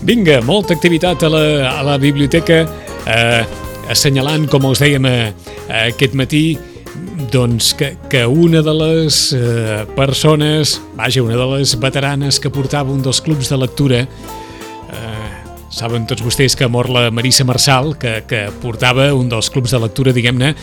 Vinga, molta activitat a la, a la biblioteca, eh, assenyalant, com us dèiem eh, aquest matí, doncs que, que una de les eh, persones, vaja, una de les veteranes que portava un dels clubs de lectura, eh, saben tots vostès que mor la Marissa Marçal, que, que portava un dels clubs de lectura, diguem-ne,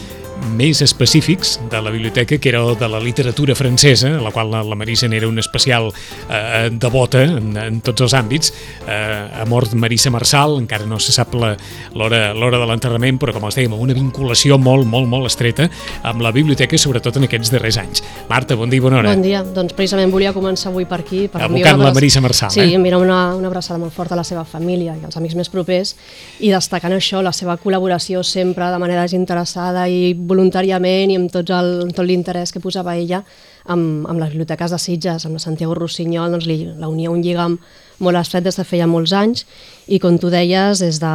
més específics de la biblioteca, que era el de la literatura francesa, a la qual la, la Marissa n'era una especial eh, devota en, en tots els àmbits. Eh, ha mort Marissa Marçal, encara no se sap l'hora de l'enterrament, però com els dèiem, una vinculació molt, molt, molt estreta amb la biblioteca, sobretot en aquests darrers anys. Marta, bon dia i bona hora. Bon dia. Doncs precisament volia començar avui per aquí. Per Abocant la Marissa Marçal, sí, eh? Sí, enviar una, una abraçada molt forta a la seva família i als amics més propers i destacant això, la seva col·laboració sempre de manera desinteressada i voluntàriament i amb tot el, amb tot l'interès que posava ella amb, amb les biblioteques de Sitges, amb la Santiago Rossinyol, doncs li, la unia un lligam molt estret des de feia molts anys. I com tu deies, des de,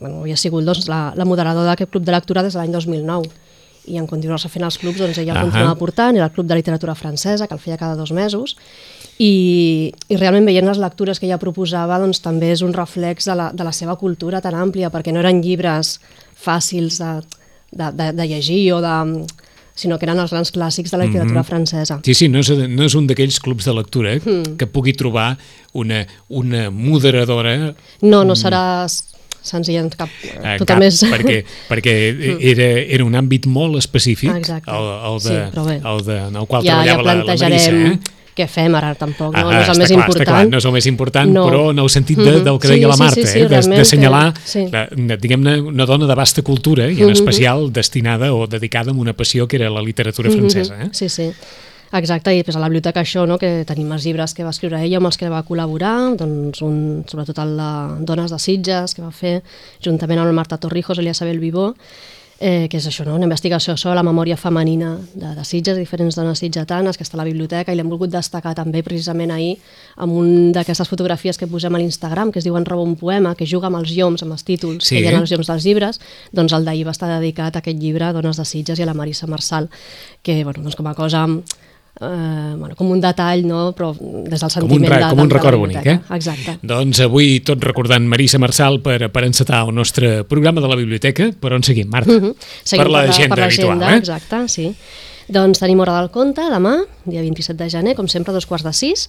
bueno, havia sigut doncs, la, la moderadora d'aquest club de lectura des de l'any 2009 i en continuar-se fent els clubs doncs ella el uh -huh. continuava portant, era el Club de Literatura Francesa que el feia cada dos mesos. I, i realment veient les lectures que ella proposava doncs també és un reflex de la, de la seva cultura tan àmplia perquè no eren llibres fàcils de, de, de, de llegir o de sinó que eren els grans clàssics de la literatura mm -hmm. francesa. Sí, sí, no és, no és un d'aquells clubs de lectura eh, mm. que pugui trobar una, una moderadora... No, no serà senzill en cap... Tot cap, més... perquè, perquè era, era un àmbit molt específic Exacte. el, el, de, sí, el, de, en el qual ja, treballava ja la, la Marissa. Eh? Què fem ara tampoc, no, ah, no és el més clar, important. Clar, no és el més important, no. però en el sentit de, del que deia sí, la Marta, sí, sí, sí, eh? d'assenyalar, sí. diguem-ne, una dona de vasta cultura i en especial destinada o dedicada a una passió que era la literatura francesa. Eh? Sí, sí. Exacte, i després a la biblioteca això, no, que tenim els llibres que va escriure ella amb els que va col·laborar, doncs un, sobretot el de Dones de Sitges, que va fer juntament amb el Marta Torrijos, Eliasabel Vivó, eh, que és això, no? una investigació sobre la memòria femenina de, de Sitges, diferents dones sitgetanes, que està a la biblioteca, i l'hem volgut destacar també precisament ahir amb un d'aquestes fotografies que posem a l'Instagram, que es diuen Roba un poema, que juga amb els lloms, amb els títols Sí. que hi ha als lloms dels llibres, doncs el d'ahir va estar dedicat a aquest llibre, Dones de Sitges i a la Marissa Marçal, que bueno, doncs com a cosa eh, bueno, com un detall, no? però des del Com un, sentiment de, com un record bonic, eh? Exacte. Doncs avui tot recordant Marissa Marçal per, per encetar el nostre programa de la biblioteca. Per on seguim, Marta? Mhm. Seguim per l'agenda habitual, eh? Exacte, sí. Doncs tenim Hora del Conte, demà, dia 27 de gener, com sempre, a dos quarts de sis.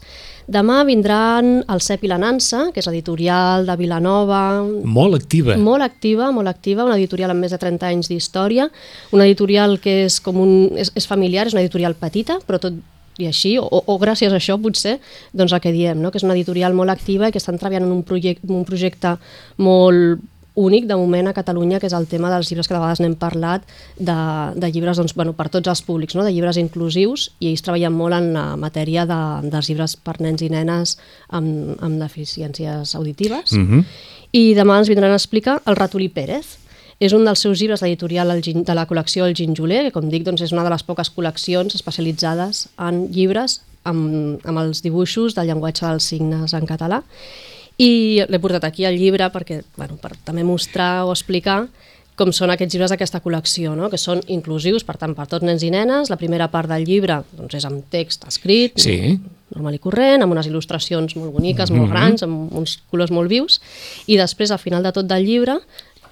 Demà vindran el CEP i la Nansa, que és l'editorial de Vilanova, Molt activa. molt activa, molt activa, una editorial amb més de 30 anys d'història, una editorial que és, com un, és, és familiar, és una editorial petita, però tot i així, o, o gràcies a això potser, doncs el que diem, no? que és una editorial molt activa i que estan treballant en un, projecte, un projecte molt únic de moment a Catalunya, que és el tema dels llibres que de vegades n'hem parlat, de, de llibres doncs, bueno, per tots els públics, no? de llibres inclusius, i ells treballen molt en la matèria de, dels llibres per nens i nenes amb, amb deficiències auditives. Mm -hmm. I demà ens vindran a explicar el Ratolí Pérez. És un dels seus llibres de l'editorial de la col·lecció El Ginjoler, que com dic doncs, és una de les poques col·leccions especialitzades en llibres amb, amb els dibuixos del llenguatge dels signes en català. I l'he portat aquí al llibre perquè, bueno, per també mostrar o explicar com són aquests llibres d'aquesta col·lecció, no? que són inclusius, per tant, per tots nens i nenes. La primera part del llibre doncs, és amb text escrit, Sí. normal i corrent, amb unes il·lustracions molt boniques, molt Mhm. grans, amb uns colors molt vius, i després, al final de tot del llibre,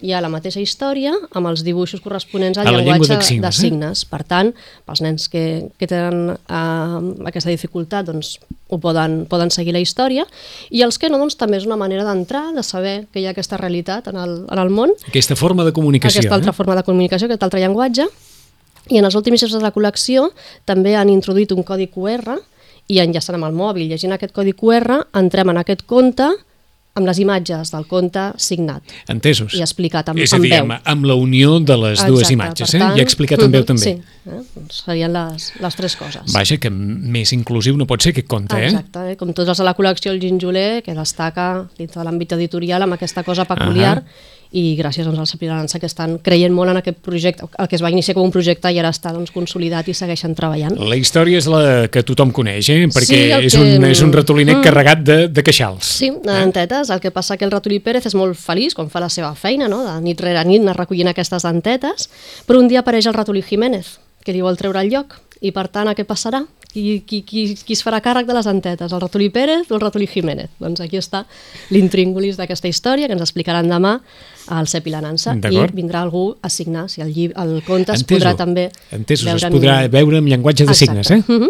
hi ha la mateixa història amb els dibuixos corresponents al llenguatge de signes, de eh? signes. Per tant, pels nens que, que tenen eh, aquesta dificultat, doncs, ho poden, poden seguir la història, i els que no, doncs, també és una manera d'entrar, de saber que hi ha aquesta realitat en el, en el món, Aquesta forma de comunicació. aquesta altra eh? forma de comunicació, aquest altre llenguatge, i en els últims llibres de la col·lecció també han introduït un codi QR i enllaçant amb el mòbil, llegint aquest codi QR, entrem en aquest compte amb les imatges del conte signat Entesos. i explicat amb, És a amb dir, amb, amb la unió de les dues Exacte, imatges, per eh? tant, I explicat en veu també. Sí, eh? doncs serien les, les tres coses. Vaja, que més inclusiu no pot ser aquest conte, eh? Exacte, eh? com tots els de la col·lecció El Ginjoler, que destaca dintre de l'àmbit editorial amb aquesta cosa peculiar Ahà. I gràcies doncs, als Pilança que estan creient molt en aquest projecte, el que es va iniciar com un projecte i ara està doncs, consolidat i segueixen treballant. La història és la que tothom coneix, eh? Perquè Sí, és, que- un, és un ratolinet Mm. carregat de, de queixals. Sí, de dentetes. El que passa que el ratolí Pérez és molt feliç quan fa la seva feina, no? de nit rere nit anar recollint aquestes dentetes, però un dia apareix el ratolí Jiménez, que li vol treure el lloc. I per tant, a què passarà? Qui, qui, qui, qui es farà càrrec de les dentetes? El ratolí Pérez o el ratolí Jiménez? Doncs aquí està l'intríngulis d'aquesta història que ens explicaran demà al CEP i la Nansa i vindrà algú a signar, si el, llibre, el conte es Enteso. podrà també Entesos, es en- podrà veure amb llenguatge de Exacte. signes, eh? Mhm.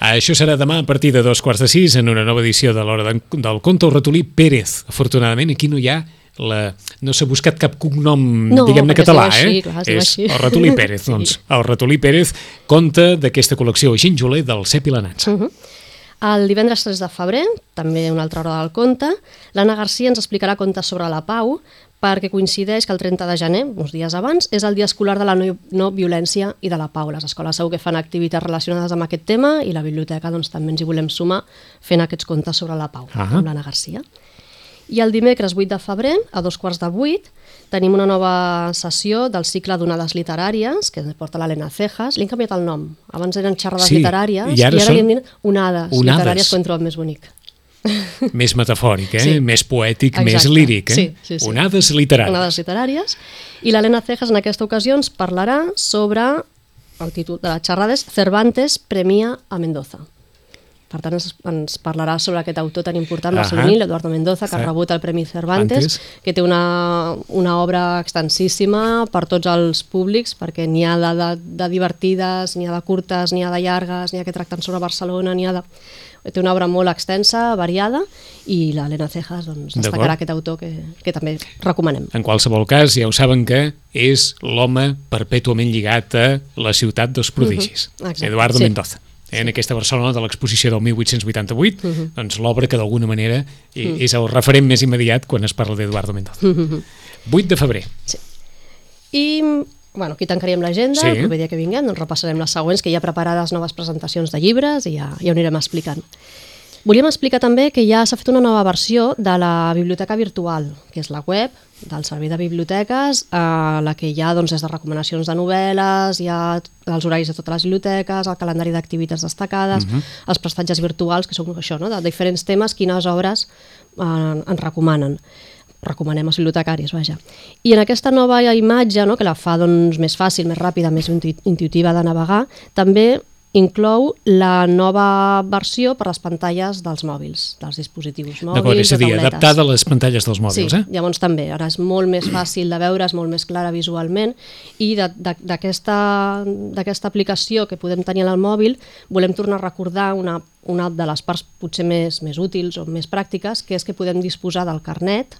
Això serà demà a partir de dos quarts de sis en una nova edició de l'Hora del Conte el ratolí Pérez. Afortunadament aquí no hi ha la... no s'ha buscat cap cognom, No, diguem-ne, català, diu així, eh? clar, és així. el ratolí Pérez, Sí. doncs. El ratolí Pérez conta d'aquesta col·lecció ginjoler del Cep i la Nansa. Mhm. El divendres 3 de febrer, també una altra hora del conte, l'Anna Garcia ens explicarà contes sobre la pau perquè coincideix que el 30 de gener, uns dies abans, és el dia escolar de la no, no violència i de la pau. Les escoles segur que fan activitats relacionades amb aquest tema i la biblioteca doncs, també ens hi volem sumar fent aquests contes sobre la pau Ah. amb l'Anna Garcia. I el dimecres 8 de febrer, a dos quarts de vuit, tenim una nova sessió del cicle d'onades literàries, que porta l'Helena Cejas. Li han canviat el nom. Abans eren xerrades Sí, literàries i ara i ara són li han dit onades, onades. literàries que ho trobat més bonic. Més metafòric, eh? Sí. Més poètic, més Exacte. líric, eh? Sí, sí, sí. Onades literàries. Onades literàries. I l'Helena Cejas en aquesta ocasió ens parlarà sobre, el títol de la xerrada és Cervantes premia a Mendoza. Per tant, ens, ens parlarà sobre aquest autor tan important Ahà. barceloní, l'Eduardo Mendoza, que ha rebut el Premi Cervantes, Cervantes. que té una, una obra extensíssima per tots els públics, perquè n'hi ha de, de, de divertides, n'hi ha de curtes, n'hi ha de llargues, n'hi ha que tracten sobre Barcelona, n'hi ha de... Té una obra molt extensa, variada, i l'Helena Cejas doncs, destacarà aquest autor que, que també recomanem. En qualsevol cas, ja ho saben que és l'home perpètuament lligat a la ciutat dels prodigis, Mhm, exacte, Eduardo sí. Mendoza. En aquesta Barcelona de l'exposició del 1888, Mhm. doncs l'obra que d'alguna manera i- és el referent més immediat quan es parla d'Eduardo Mendoza. Mhm. 8 de febrer. I bueno, aquí tancaríem l'agenda, Sí. el proper dia que vinguem doncs repassarem les següents, que hi ha preparades noves presentacions de llibres i ja, ja ho anirem explicant. Volíem explicar també que ja s'ha fet una nova versió de la biblioteca virtual, que és la web del Servei de Biblioteques, a la que hi ha doncs, des de recomanacions de novel·les, hi ha els horaris de totes les biblioteques, el calendari d'activitats destacades, els prestatges virtuals, que són això, no? de diferents temes, quines obres eh, ens recomanen recomanem als bibliotecaris, vaja. I en aquesta nova imatge, no, que la fa doncs, més fàcil, més ràpida, més intu- intuitiva de navegar, també inclou la nova versió per a les pantalles dels mòbils, dels dispositius mòbils, D'acord, és a dir, adaptada a les pantalles dels mòbils, sí, eh? llavors també, ara és molt més fàcil de veure, és molt més clara visualment i d'aquesta d'aquesta aplicació que podem tenir en el mòbil volem tornar a recordar una, una de les parts potser més, més útils o més pràctiques, que és que podem disposar del carnet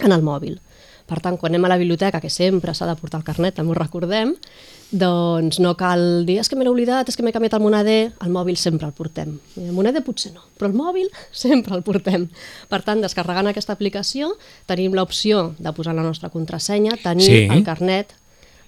en el mòbil. Per tant, quan anem a la biblioteca, que sempre s'ha de portar el carnet, també ho recordem, doncs no cal dir, és que m'he oblidat, és que m'he canviat el moneder, el mòbil sempre el portem. I el moneder potser no, però el mòbil sempre el portem. Per tant, descarregant aquesta aplicació, tenim l'opció de posar la nostra contrasenya, tenir Sí. el carnet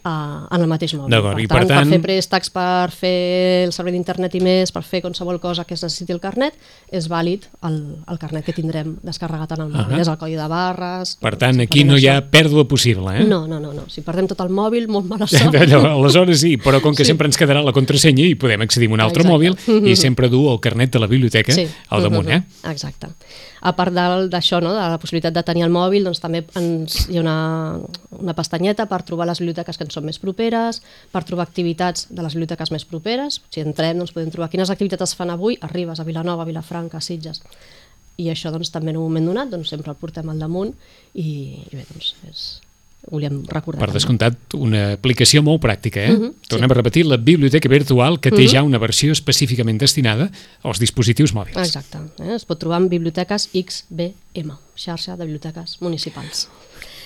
uh, en el mateix mòbil. Per, i per tant, tant- per fer préstecs, per fer el servei d'internet i més, per fer qualsevol cosa que es necessiti el carnet, és vàlid el, el carnet que tindrem descarregat en el mòbil. Ahà. És el codi de barres... Per tant, aquí no hi ha pèrdua possible, eh? No, no, no, no. Si perdem tot el mòbil, molt mala sort. Allò, aleshores sí, però com que Sí. sempre ens quedarà la contrasenya i podem accedir a un altre Exacte. mòbil i sempre dur el carnet de la biblioteca al damunt, eh? Exacte. A part d'això, no, de la possibilitat de tenir el mòbil, doncs també ens, hi ha una, una pestanyeta per trobar les biblioteques que ens són més properes, per trobar activitats de les biblioteques més properes. Si entrem, doncs podem trobar quines activitats es fan avui, arribes a Vilanova, Vilafranca, Sitges. I això doncs, també en un moment donat doncs, sempre el portem al damunt i, i bé, doncs és, volíem recordar. Per també. descomptat, una aplicació molt pràctica, eh? Mhm, Tornem a repetir, la biblioteca virtual que té ja una versió específicament destinada als dispositius mòbils. Exacte. Eh? Es pot trobar en biblioteques XBM, xarxa de biblioteques municipals.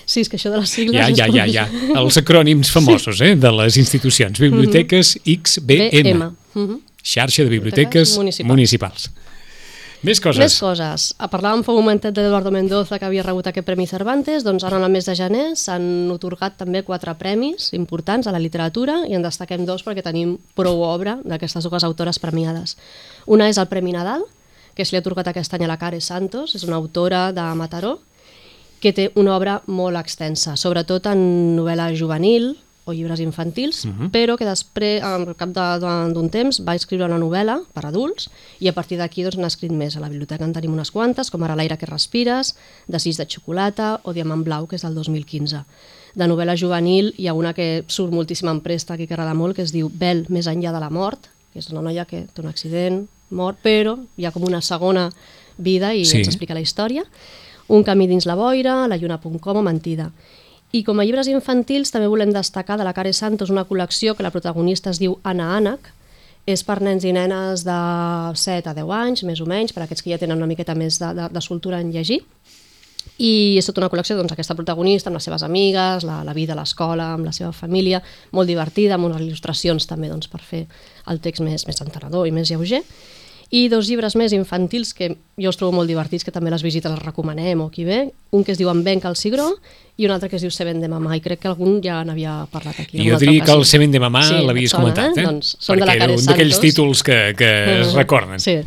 Sí, és que això de les sigles... Ja, ja, ja, ja. Els acrònims famosos, eh? De les institucions. Biblioteques XBM. BM. Mhm. Xarxa de biblioteques Biblioteques municipals. municipals. Més coses. Més coses. Parlàvem fa un momentet d'Eduardo Mendoza, que havia rebut aquest Premi Cervantes, doncs ara en el mes de gener s'han otorgat també quatre premis importants a la literatura i en destaquem dos perquè tenim prou obra d'aquestes dues autores premiades. Una és el Premi Nadal, que se li ha atorgat aquest any a la Care Santos, és una autora de Mataró, que té una obra molt extensa, sobretot en novel·la juvenil o llibres infantils, uh -huh. però que després, al cap de- de- d'un temps, va escriure una novel·la per adults i a partir d'aquí doncs, n'ha escrit més. A la biblioteca en tenim unes quantes, com ara L'aire que respires, Desig de xocolata o Diamant blau, que és del 2015. De novel·la juvenil hi ha una que surt moltíssim en préstec i que agrada molt, que es diu Bel, més enllà de la mort, que és una noia que té un accident, mort, però hi ha com una segona vida i sí. ens explica la història. Un camí dins la boira, la lluna.com o Mentida. I com a llibres infantils també volem destacar de la Care Santos una col·lecció que la protagonista es diu Anna Ànec, és per nens i nenes de 7 a 10 anys, més o menys, per aquests que ja tenen una miqueta més de, de, de soltura en llegir. I és tota una col·lecció, doncs, aquesta protagonista amb les seves amigues, la, la vida a l'escola, amb la seva família, molt divertida, amb unes il·lustracions també doncs, per fer el text més, més entenedor i més lleuger. I dos llibres més infantils que jo els trobo molt divertits, que també les visites les recomanem o qui ve. Un que es diu En Benca al Cigró i un altre que es diu Seven de Mamà i crec que algun ja n'havia parlat aquí. Jo diria que el. Seven de Mamà Sí, l'havies comentat, eh? Doncs són de la Perquè era un d'aquells títols que, que es recorden. Sí.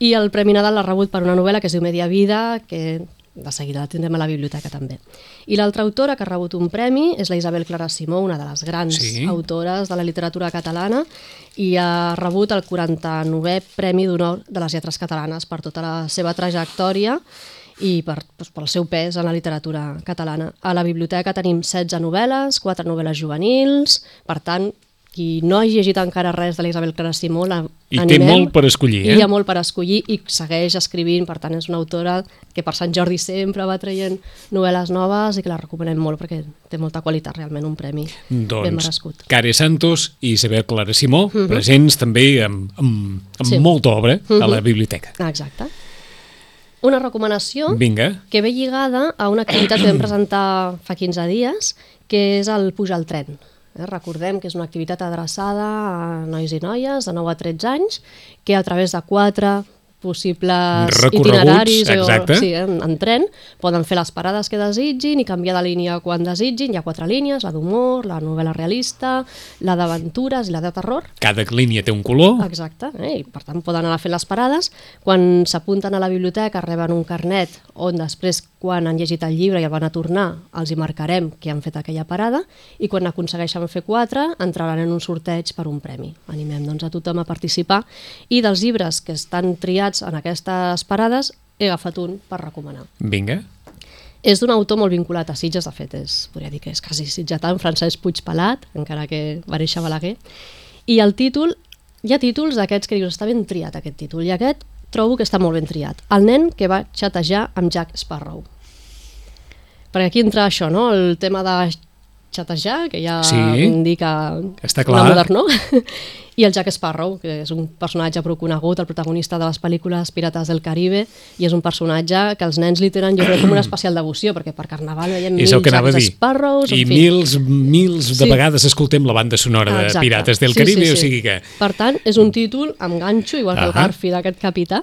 I el Premi Nadal l'ha rebut per una novel·la que es diu Media Vida, que de seguida la tindrem a la biblioteca també. I l'altra autora que ha rebut un premi és la Isabel Clara Simó, una de les grans Sí. autores de la literatura catalana, i ha rebut el 49è Premi d'Honor de les Lletres Catalanes per tota la seva trajectòria i per, doncs, pel seu pes en la literatura catalana. A la biblioteca tenim 16 novel·les, 4 novel·les juvenils, per tant, qui no hagi llegit encara res de la Isabel Clara Simó, la I té animem. molt per escollir, I eh? hi ha molt per escollir i segueix escrivint, per tant és una autora que per Sant Jordi sempre va traient novel·les noves i que la recomanem molt perquè té molta qualitat, realment un premi ben Doncs, merescut. Care Santos i Isabel Clara Simó, presents també amb, amb, amb Sí. molta obra a la Mhm. biblioteca. Exacte. Una recomanació Vinga. que ve lligada a una activitat que vam presentar fa 15 dies, que és el Puja al tren. Eh, Recordem que és una activitat adreçada a nois i noies de 9 a 13 anys, que a través de quatre possibles Recorreguts, itineraris exacte. o, sí, en, en tren, poden fer les parades que desitgin i canviar de línia quan desitgin. Hi ha quatre línies, la d'humor, la novel·la realista, la d'aventures i la de terror. Cada línia té un color. Exacte, eh? i per tant poden anar fent les parades. Quan s'apunten a la biblioteca reben un carnet on després, quan han llegit el llibre i el van a tornar, els hi marcarem que han fet aquella parada i quan aconsegueixen fer quatre entraran en un sorteig per un premi. Animem doncs, a tothom a participar i dels llibres que estan triats en aquestes parades he agafat un per recomanar. Vinga. És d'un autor molt vinculat a Sitges, de fet, és, podria dir que és quasi sitgetà, en Francesc Puig Pelat, encara que va néixer Balaguer. I el títol, hi ha títols d'aquests que dius, està ben triat aquest títol, i aquest trobo que està molt ben triat. El nen que va xatejar amb Jack Sparrow. Perquè aquí entra això, no?, el tema de xatejar, que ja Sí. indica Està una clar. modernó, i el Jack Sparrow, que és un personatge prou conegut, el protagonista de les pel·lícules Pirates del Caribe, i és un personatge que els nens li tenen, jo crec, com una especial devoció, perquè per Carnaval veiem mil el dir. Sparrows, I en fi. mils, mils de Sí. vegades escoltem la banda sonora de Exacte. Pirates del Sí, Caribe, sí, sí. o sigui que... Per tant, és un títol amb ganxo, igual que el Ahà. Garfi d'aquest capità,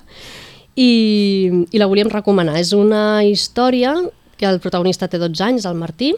i, i la volíem recomanar. És una història que el protagonista té 12 anys, el Martí,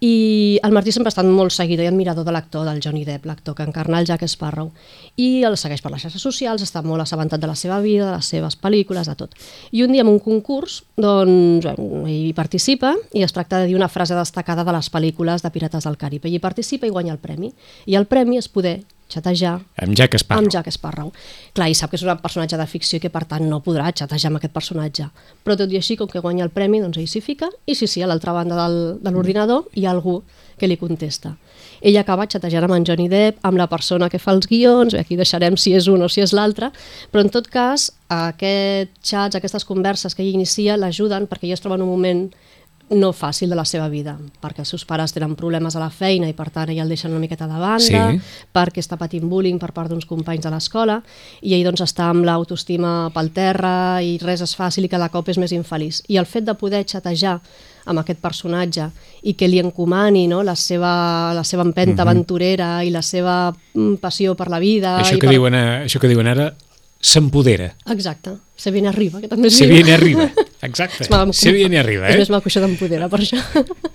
i el Martí sempre ha estat molt seguidor i admirador de l'actor, del Johnny Depp, l'actor que encarna el Jack Sparrow. I el segueix per les xarxes socials, està molt assabentat de la seva vida, de les seves pel·lícules, de tot. I un dia en un concurs, doncs, bueno, hi participa i es tracta de dir una frase destacada de les pel·lícules de Pirates del Caribe. I hi participa i guanya el premi. I el premi és poder xatejar Amb Jack Sparrow. amb Jack Sparrow. Clar, i sap que és un personatge de ficció i que per tant no podrà xatejar amb aquest personatge. Però tot i així, com que guanya el premi, doncs ell s'hi fica i sí, sí, a l'altra banda del, de l'ordinador hi ha algú que li contesta. Ell acaba xatejant amb en Johnny Depp, amb la persona que fa els guions, bé, aquí deixarem si és un o si és l'altre, però en tot cas, aquests xats, aquestes converses que ell inicia l'ajuden perquè ella es troba en un moment no fàcil de la seva vida, perquè els seus pares tenen problemes a la feina i per tant ella el deixen una miqueta de banda, Sí. perquè està patint bullying per part d'uns companys de l'escola i ell doncs està amb l'autoestima pel terra i res és fàcil i cada cop és més infeliç. I el fet de poder xatejar amb aquest personatge i que li encomani no, la, seva, la seva empenta aventurera i la seva mm, passió per la vida... Això i que, per... diuen, eh, això que diuen ara, s'empodera. Exacte. Se viene arriba, que també diu. viene arriba. Exacte. És viene arriba, És eh? més maco això d'empodera, per això.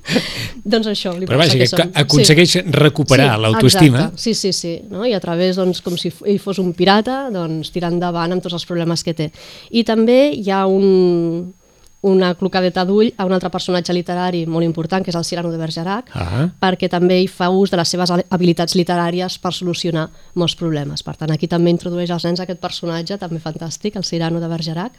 doncs això. Li Però vaja, que som. aconsegueix recuperar l'autoestima. exacte. Sí, sí, sí. No? I a través, doncs, com si ell fos un pirata, doncs, tirar endavant amb tots els problemes que té. I també hi ha un, una clocadeta d'ull a un altre personatge literari molt important, que és el Cirano de Bergerac, Ah. perquè també ell fa ús de les seves habilitats literàries per solucionar molts problemes. Per tant, aquí també introdueix als nens aquest personatge també fantàstic, el Cirano de Bergerac,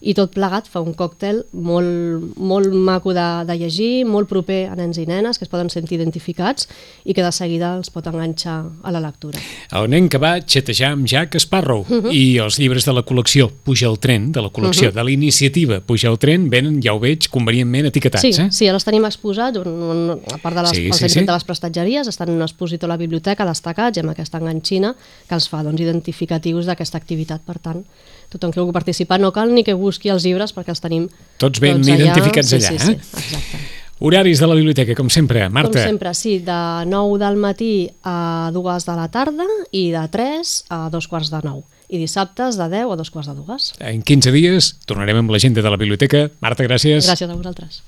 i tot plegat fa un còctel molt, molt maco de, de llegir, molt proper a nens i nenes, que es poden sentir identificats i que de seguida els pot enganxar a la lectura. El nen que va xatejar amb Jack Sparrow Mhm. i els llibres de la col·lecció Puja el tren, de la col·lecció, de la iniciativa Puja el tren, venen, ja ho veig, convenientment etiquetats, Sí, eh? sí, els tenim exposats, un, a part de les, Sí, sí, sí, sí. de les prestatgeries, estan en un expositor a la biblioteca destacats i amb aquesta enganxina que els fa doncs, identificatius d'aquesta activitat. Per tant, tothom que vulgui participar no cal ni que busqui els llibres perquè els tenim Tots ben allà. identificats sí, allà, sí, eh? Sí, exacte. Horaris de la biblioteca, com sempre, Marta. Com sempre, sí, de 9 del matí a 2 de la tarda i de 3 a 2 quarts de 9. I dissabtes de 10 a 2 quarts de 2. En 15 dies tornarem amb l'agenda de la biblioteca. Marta, gràcies. Gràcies a vosaltres.